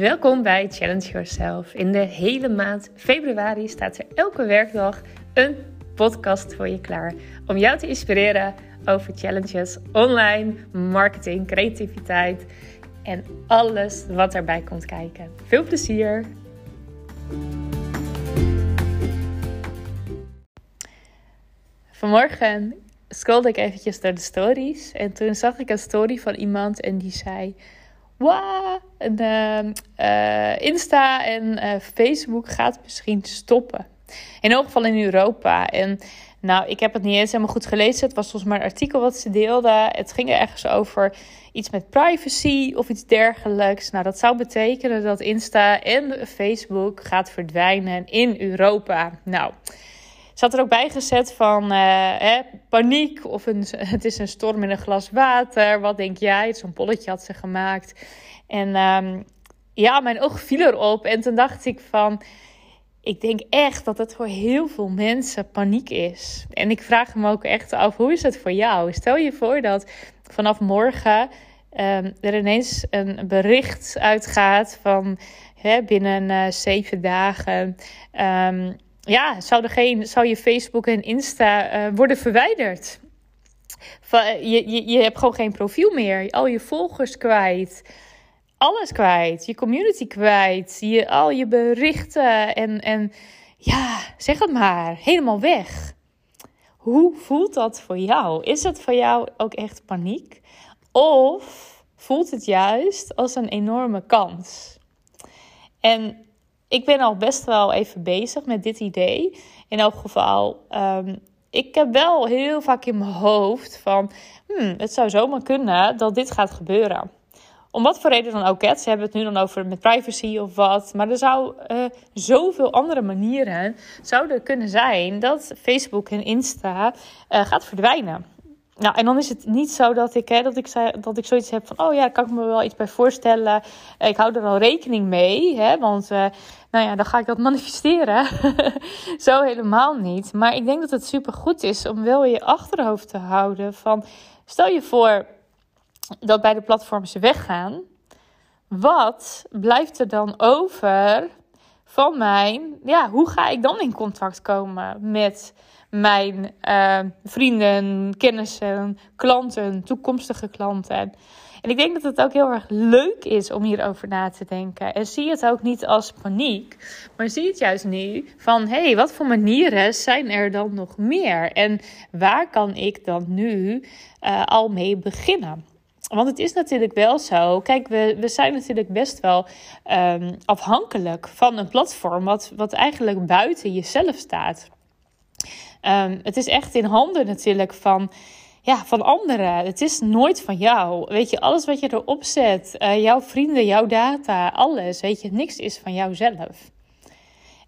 Welkom bij Challenge Yourself. In de hele maand februari staat er elke werkdag een podcast voor je klaar om jou te inspireren over challenges, online, marketing, creativiteit en alles wat erbij komt kijken. Veel plezier! Vanmorgen scrollde ik eventjes door de stories en toen zag ik een story van iemand en die zei wow, uh, Insta en uh, Facebook gaat misschien stoppen. In elk geval in Europa. En nou, ik heb het niet eens helemaal goed gelezen. Het was volgens mij een artikel wat ze deelde. Het ging er ergens over iets met privacy of iets dergelijks. Nou, dat zou betekenen dat Insta en Facebook gaat verdwijnen in Europa. Nou, ze had er ook bij gezet van uh, hè, paniek of een, het is een storm in een glas water. Wat denk jij? Zo'n polletje had ze gemaakt. En um, ja, mijn oog viel erop. En toen dacht ik van, ik denk echt dat het voor heel veel mensen paniek is. En ik vraag me ook echt af, hoe is het voor jou? Stel je voor dat vanaf morgen um, er ineens een bericht uitgaat van hè, binnen uh, zeven dagen... Um, ja, zou, er geen, zou je Facebook en Insta uh, worden verwijderd? Je, je, je hebt gewoon geen profiel meer. Al je volgers kwijt. Alles kwijt. Je community kwijt. Je, al je berichten. En, en ja, zeg het maar. Helemaal weg. Hoe voelt dat voor jou? Is het voor jou ook echt paniek? Of voelt het juist als een enorme kans? En ik ben al best wel even bezig met dit idee. In elk geval, um, ik heb wel heel vaak in mijn hoofd van... Hmm, het zou zomaar kunnen dat dit gaat gebeuren. Om wat voor reden dan ook. Hè. Ze hebben het nu dan over met privacy of wat. Maar er zou uh, zoveel andere manieren zouden kunnen zijn dat Facebook en Insta uh, gaat verdwijnen. Nou, en dan is het niet zo dat ik, hè, dat, ik zei, dat ik zoiets heb van: oh ja, kan ik me wel iets bij voorstellen. Ik hou er al rekening mee, hè, want uh, nou ja, dan ga ik dat manifesteren. zo helemaal niet. Maar ik denk dat het super goed is om wel je achterhoofd te houden van: stel je voor dat bij de platforms weggaan. Wat blijft er dan over van mijn, ja, hoe ga ik dan in contact komen met mijn uh, vrienden, kennissen, klanten, toekomstige klanten. En ik denk dat het ook heel erg leuk is om hierover na te denken. En zie het ook niet als paniek, maar zie het juist nu van: hé, hey, wat voor manieren zijn er dan nog meer? En waar kan ik dan nu uh, al mee beginnen? Want het is natuurlijk wel zo. Kijk, we, we zijn natuurlijk best wel um, afhankelijk van een platform wat, wat eigenlijk buiten jezelf staat. Um, het is echt in handen natuurlijk van, ja, van anderen. Het is nooit van jou. Weet je, alles wat je erop zet, uh, jouw vrienden, jouw data, alles, weet je, niks is van jouzelf.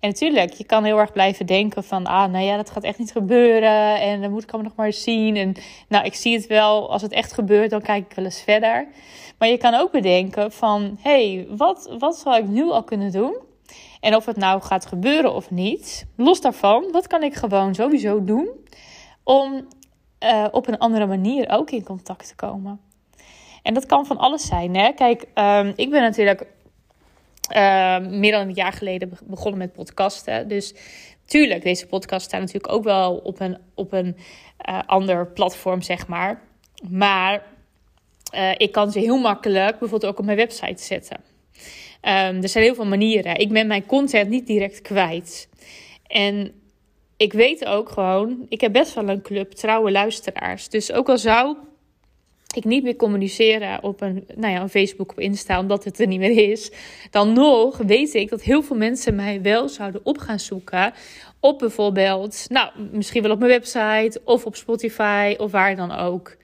En natuurlijk, je kan heel erg blijven denken van, ah, nou ja, dat gaat echt niet gebeuren. En dan moet ik allemaal nog maar zien. En nou, ik zie het wel, als het echt gebeurt, dan kijk ik wel eens verder. Maar je kan ook bedenken van, hey, wat, wat zou ik nu al kunnen doen? En of het nou gaat gebeuren of niet, los daarvan, wat kan ik gewoon sowieso doen om uh, op een andere manier ook in contact te komen? En dat kan van alles zijn. Hè? Kijk, um, ik ben natuurlijk uh, meer dan een jaar geleden begonnen met podcasten. Dus tuurlijk, deze podcast staat natuurlijk ook wel op een, op een uh, ander platform, zeg maar. Maar uh, ik kan ze heel makkelijk bijvoorbeeld ook op mijn website zetten. Um, er zijn heel veel manieren. Ik ben mijn content niet direct kwijt. En ik weet ook gewoon, ik heb best wel een club trouwe luisteraars. Dus ook al zou ik niet meer communiceren op een, nou ja, een Facebook of Insta, omdat het er niet meer is, dan nog weet ik dat heel veel mensen mij wel zouden op gaan zoeken. Op bijvoorbeeld, nou, misschien wel op mijn website of op Spotify of waar dan ook.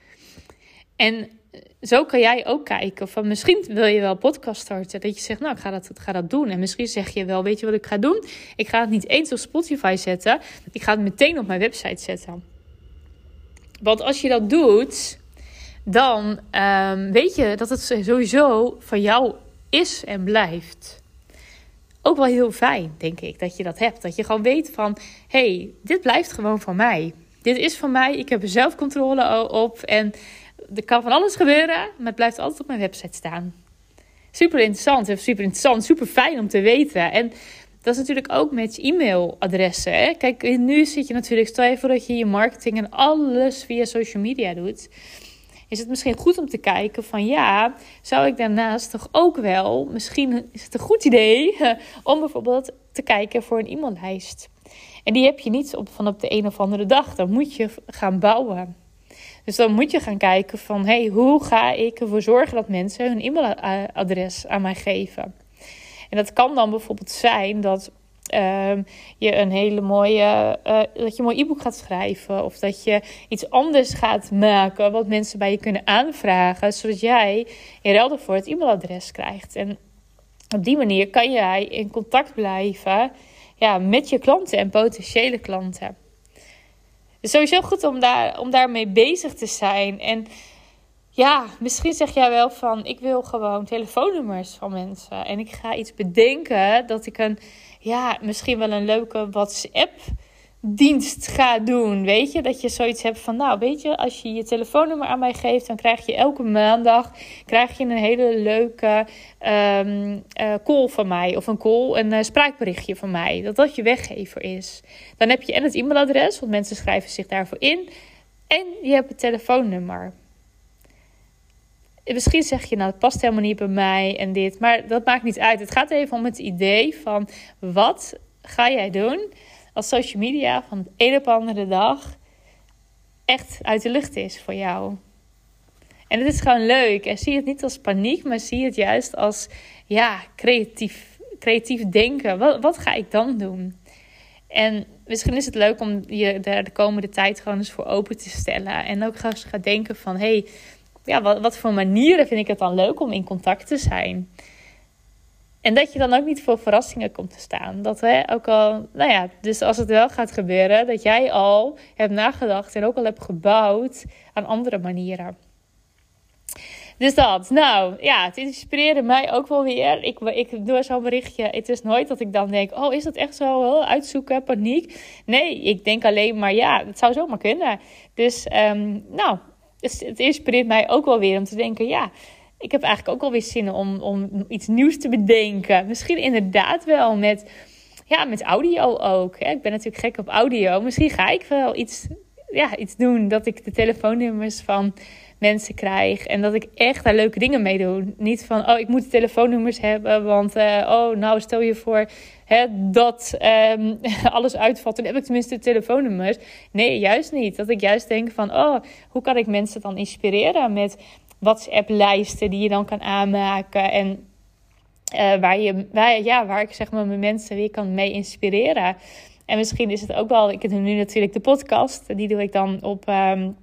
En zo kan jij ook kijken van misschien wil je wel podcast starten. Dat je zegt, nou, ik ga dat, ga dat doen. En misschien zeg je wel, weet je wat ik ga doen? Ik ga het niet eens op Spotify zetten. Ik ga het meteen op mijn website zetten. Want als je dat doet, dan um, weet je dat het sowieso van jou is en blijft. Ook wel heel fijn, denk ik, dat je dat hebt. Dat je gewoon weet van, hey, dit blijft gewoon van mij. Dit is van mij, ik heb er zelf controle op en er kan van alles gebeuren, maar het blijft altijd op mijn website staan. Super interessant, super interessant, super fijn om te weten. En dat is natuurlijk ook met e-mailadressen. Hè? Kijk, nu zit je natuurlijk, stel je voor dat je je marketing en alles via social media doet. Is het misschien goed om te kijken van ja, zou ik daarnaast toch ook wel, misschien is het een goed idee om bijvoorbeeld te kijken voor een e-maillijst. En die heb je niet op, van op de een of andere dag. Dan moet je gaan bouwen. Dus dan moet je gaan kijken van hey, hoe ga ik ervoor zorgen dat mensen hun e-mailadres aan mij geven. En dat kan dan bijvoorbeeld zijn dat uh, je een hele mooie, uh, dat je een mooi e-book gaat schrijven. Of dat je iets anders gaat maken wat mensen bij je kunnen aanvragen. Zodat jij in ruil ervoor het e-mailadres krijgt. En op die manier kan jij in contact blijven ja, met je klanten en potentiële klanten. Dus sowieso goed om, daar, om daarmee bezig te zijn. En ja, misschien zeg jij wel van ik wil gewoon telefoonnummers van mensen. En ik ga iets bedenken dat ik een, ja, misschien wel een leuke WhatsApp dienst ga doen. Weet je, dat je zoiets hebt van, nou, weet je, als je je telefoonnummer aan mij geeft, dan krijg je elke maandag krijg je een hele leuke um, uh, call van mij. Of een call, een uh, spraakberichtje van mij. Dat dat je weggever is. Dan heb je en het e-mailadres, want mensen schrijven zich daarvoor in. En je hebt het telefoonnummer. Misschien zeg je, nou, het past helemaal niet bij mij en dit. Maar dat maakt niet uit. Het gaat even om het idee van, wat ga jij doen als social media van de een op andere dag echt uit de lucht is voor jou. En het is gewoon leuk. En zie het niet als paniek, maar zie het juist als ja, creatief, creatief denken. Wat, wat ga ik dan doen? En misschien is het leuk om je daar de komende tijd gewoon eens voor open te stellen. En ook gaan gaan denken van, hey, ja, wat, wat voor manieren vind ik het dan leuk om in contact te zijn? En dat je dan ook niet voor verrassingen komt te staan. Dat hè, ook al, nou ja, dus als het wel gaat gebeuren, dat jij al hebt nagedacht en ook al hebt gebouwd aan andere manieren. Dus dat, nou ja, het inspireerde mij ook wel weer. Ik, ik doe zo'n berichtje. Het is nooit dat ik dan denk: oh, is dat echt zo? Uitzoeken, paniek. Nee, ik denk alleen maar ja, het zou zomaar kunnen. Dus, um, nou, het, het inspireert mij ook wel weer om te denken: ja, ik heb eigenlijk ook alweer zin om, om iets nieuws te bedenken. Misschien inderdaad wel met, ja, met audio ook. Hè? Ik ben natuurlijk gek op audio. Misschien ga ik wel iets, ja, iets doen dat ik de telefoonnummers van mensen krijg. En dat ik echt daar leuke dingen mee doe. Niet van, oh, ik moet telefoonnummers hebben. Want, uh, oh, nou, stel je voor hè, dat um, alles uitvalt. Dan heb ik tenminste de telefoonnummers. Nee, juist niet. Dat ik juist denk van, oh, hoe kan ik mensen dan inspireren met WhatsApp-lijsten die je dan kan aanmaken. En uh, waar, je, waar, ja, waar ik zeg maar mijn mensen weer kan mee inspireren. En misschien is het ook wel, ik heb nu natuurlijk de podcast. Die doe ik dan op, um,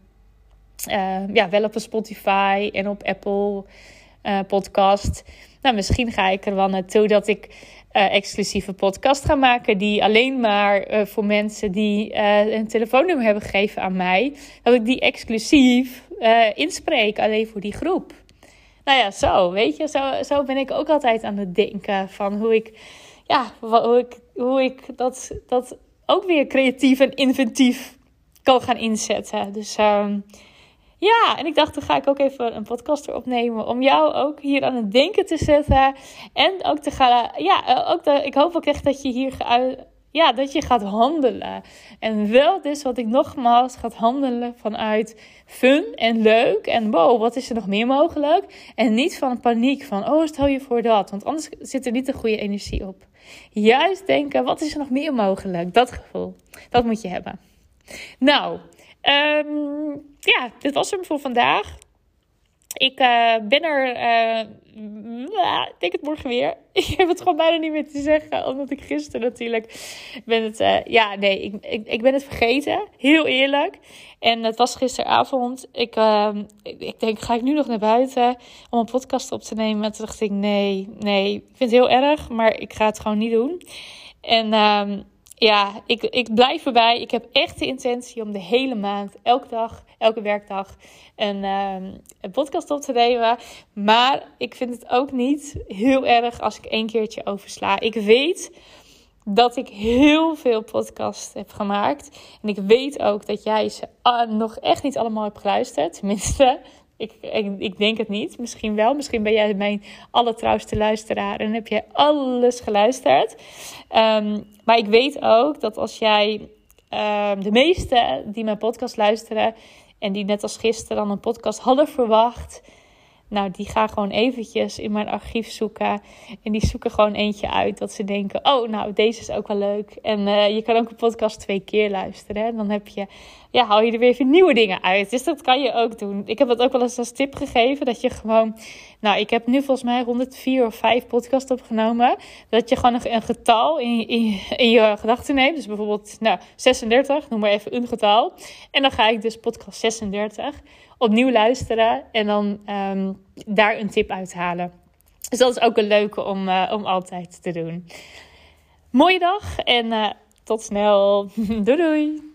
uh, ja, wel op Spotify en op Apple uh, Podcast. Nou, misschien ga ik er wel naartoe dat ik exclusieve podcast ga maken. Die alleen maar voor mensen die een telefoonnummer hebben gegeven aan mij. Dat ik die exclusief inspreek. Alleen voor die groep. Nou ja, zo. Weet je, zo, zo ben ik ook altijd aan het denken. Van hoe ik, ja, hoe ik, hoe ik dat, dat ook weer creatief en inventief kan gaan inzetten. Dus. Uh, ja, en ik dacht, dan ga ik ook even een podcast erop nemen. Om jou ook hier aan het denken te zetten. En ook te gaan. Ja, eh, ook de, ik hoop ook echt dat je hier ja, dat je gaat handelen. En wel dus wat ik nogmaals gaat handelen vanuit fun en leuk. En wow, wat is er nog meer mogelijk? En niet van paniek van, oh, stel je voor dat. Want anders zit er niet de goede energie op. Juist denken, wat is er nog meer mogelijk? Dat gevoel, dat moet je hebben. Nou, Um, ja, dit was hem voor vandaag. Ik uh, ben er, uh, ik denk het morgen weer. Ik heb het gewoon bijna niet meer te zeggen, omdat ik gisteren natuurlijk ben het, uh, ja, nee, ik, ik, ben het vergeten, heel eerlijk. En het was gisteravond. Ik, ehm, ik, ik, denk, ga ik nu nog naar buiten om een podcast op te nemen? toen dacht ik, nee, nee, ik vind het heel erg, maar ik ga het gewoon niet doen. En um, ja, ik, ik blijf erbij. Ik heb echt de intentie om de hele maand, elke dag, elke werkdag, een, um, een podcast op te nemen. Maar ik vind het ook niet heel erg als ik één keertje oversla. Ik weet dat ik heel veel podcasts heb gemaakt. En ik weet ook dat jij ze uh, nog echt niet allemaal hebt geluisterd. Tenminste, Ik, ik, denk het niet. Misschien wel. Misschien ben jij mijn allertrouwste luisteraar en heb jij alles geluisterd. Um, maar ik weet ook dat als jij um, de meeste die mijn podcast luisteren en die net als gisteren dan een podcast hadden verwacht, nou, die gaan gewoon eventjes in mijn archief zoeken. En die zoeken gewoon eentje uit dat ze denken: oh, nou, deze is ook wel leuk. En uh, je kan ook een podcast twee keer luisteren. Hè? Dan heb je, ja, haal je er weer even nieuwe dingen uit. Dus dat kan je ook doen. Ik heb dat ook wel eens als tip gegeven: dat je gewoon, nou, ik heb nu volgens mij 104 of 5 podcasts opgenomen. Dat je gewoon een getal in, in, in je gedachten neemt. Dus bijvoorbeeld, nou, 36, noem maar even een getal. En dan ga ik dus podcast 36 opnieuw luisteren en dan ehm, daar een tip uithalen. Dus dat is ook een leuke om, uh, om altijd te doen. Mooie dag en uh, tot snel. doei doei.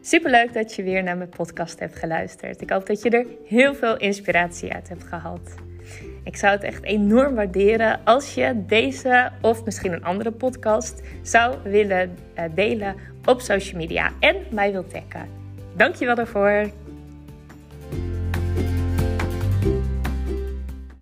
Superleuk dat je weer naar mijn podcast hebt geluisterd. Ik hoop dat je er heel veel inspiratie uit hebt gehad. Ik zou het echt enorm waarderen als je deze of misschien een andere podcast zou willen eh, delen op social media en mij wilt taggen. Dankjewel daarvoor.